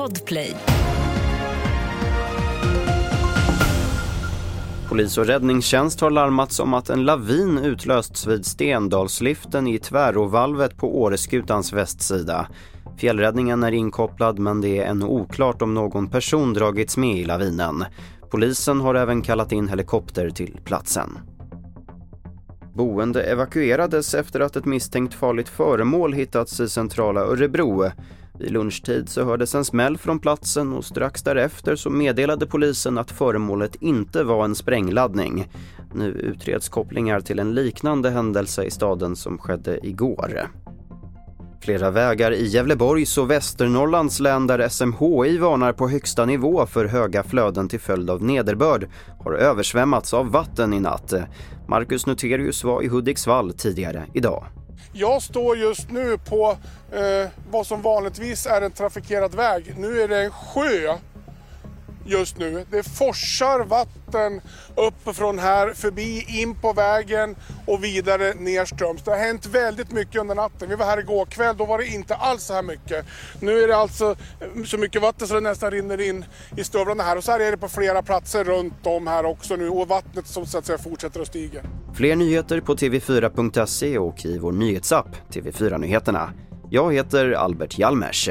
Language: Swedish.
Podplay. Polis och räddningstjänst har larmats om att en lavin utlösts vid Stendalsliften i Tväråvalvet på Åreskutans västsida. Fjällräddningen är inkopplad men det är ännu oklart om någon person dragits med i lavinen. Polisen har även kallat in helikopter till platsen. Boende evakuerades efter att ett misstänkt farligt föremål hittats i centrala Örebro. Vid lunchtid så hördes en smäll från platsen och strax därefter så meddelade polisen att föremålet inte var en sprängladdning. Nu utreds kopplingar till en liknande händelse i staden som skedde igår. Flera vägar i Gävleborgs och Västernorrlands län där SMHI varnar på högsta nivå för höga flöden till följd av nederbörd har översvämmats av vatten i natt. Marcus Noterius var i Hudiksvall tidigare idag. Jag står just nu på eh, vad som vanligtvis är en trafikerad väg. Nu är det en sjö just nu. Det forsar vatten uppifrån här, förbi, in på vägen och vidare nerströms. Det har hänt väldigt mycket under natten. Vi var här igår kväll, då var det inte alls så här mycket. Nu är det alltså eh, så mycket vatten så det nästan rinner in i stövlarna här. Och så här är det på flera platser runt om här också nu och vattnet som så att säga fortsätter att stiga. Fler nyheter på tv4.se och i vår nyhetsapp TV4 Nyheterna. Jag heter Albert Hjalmers.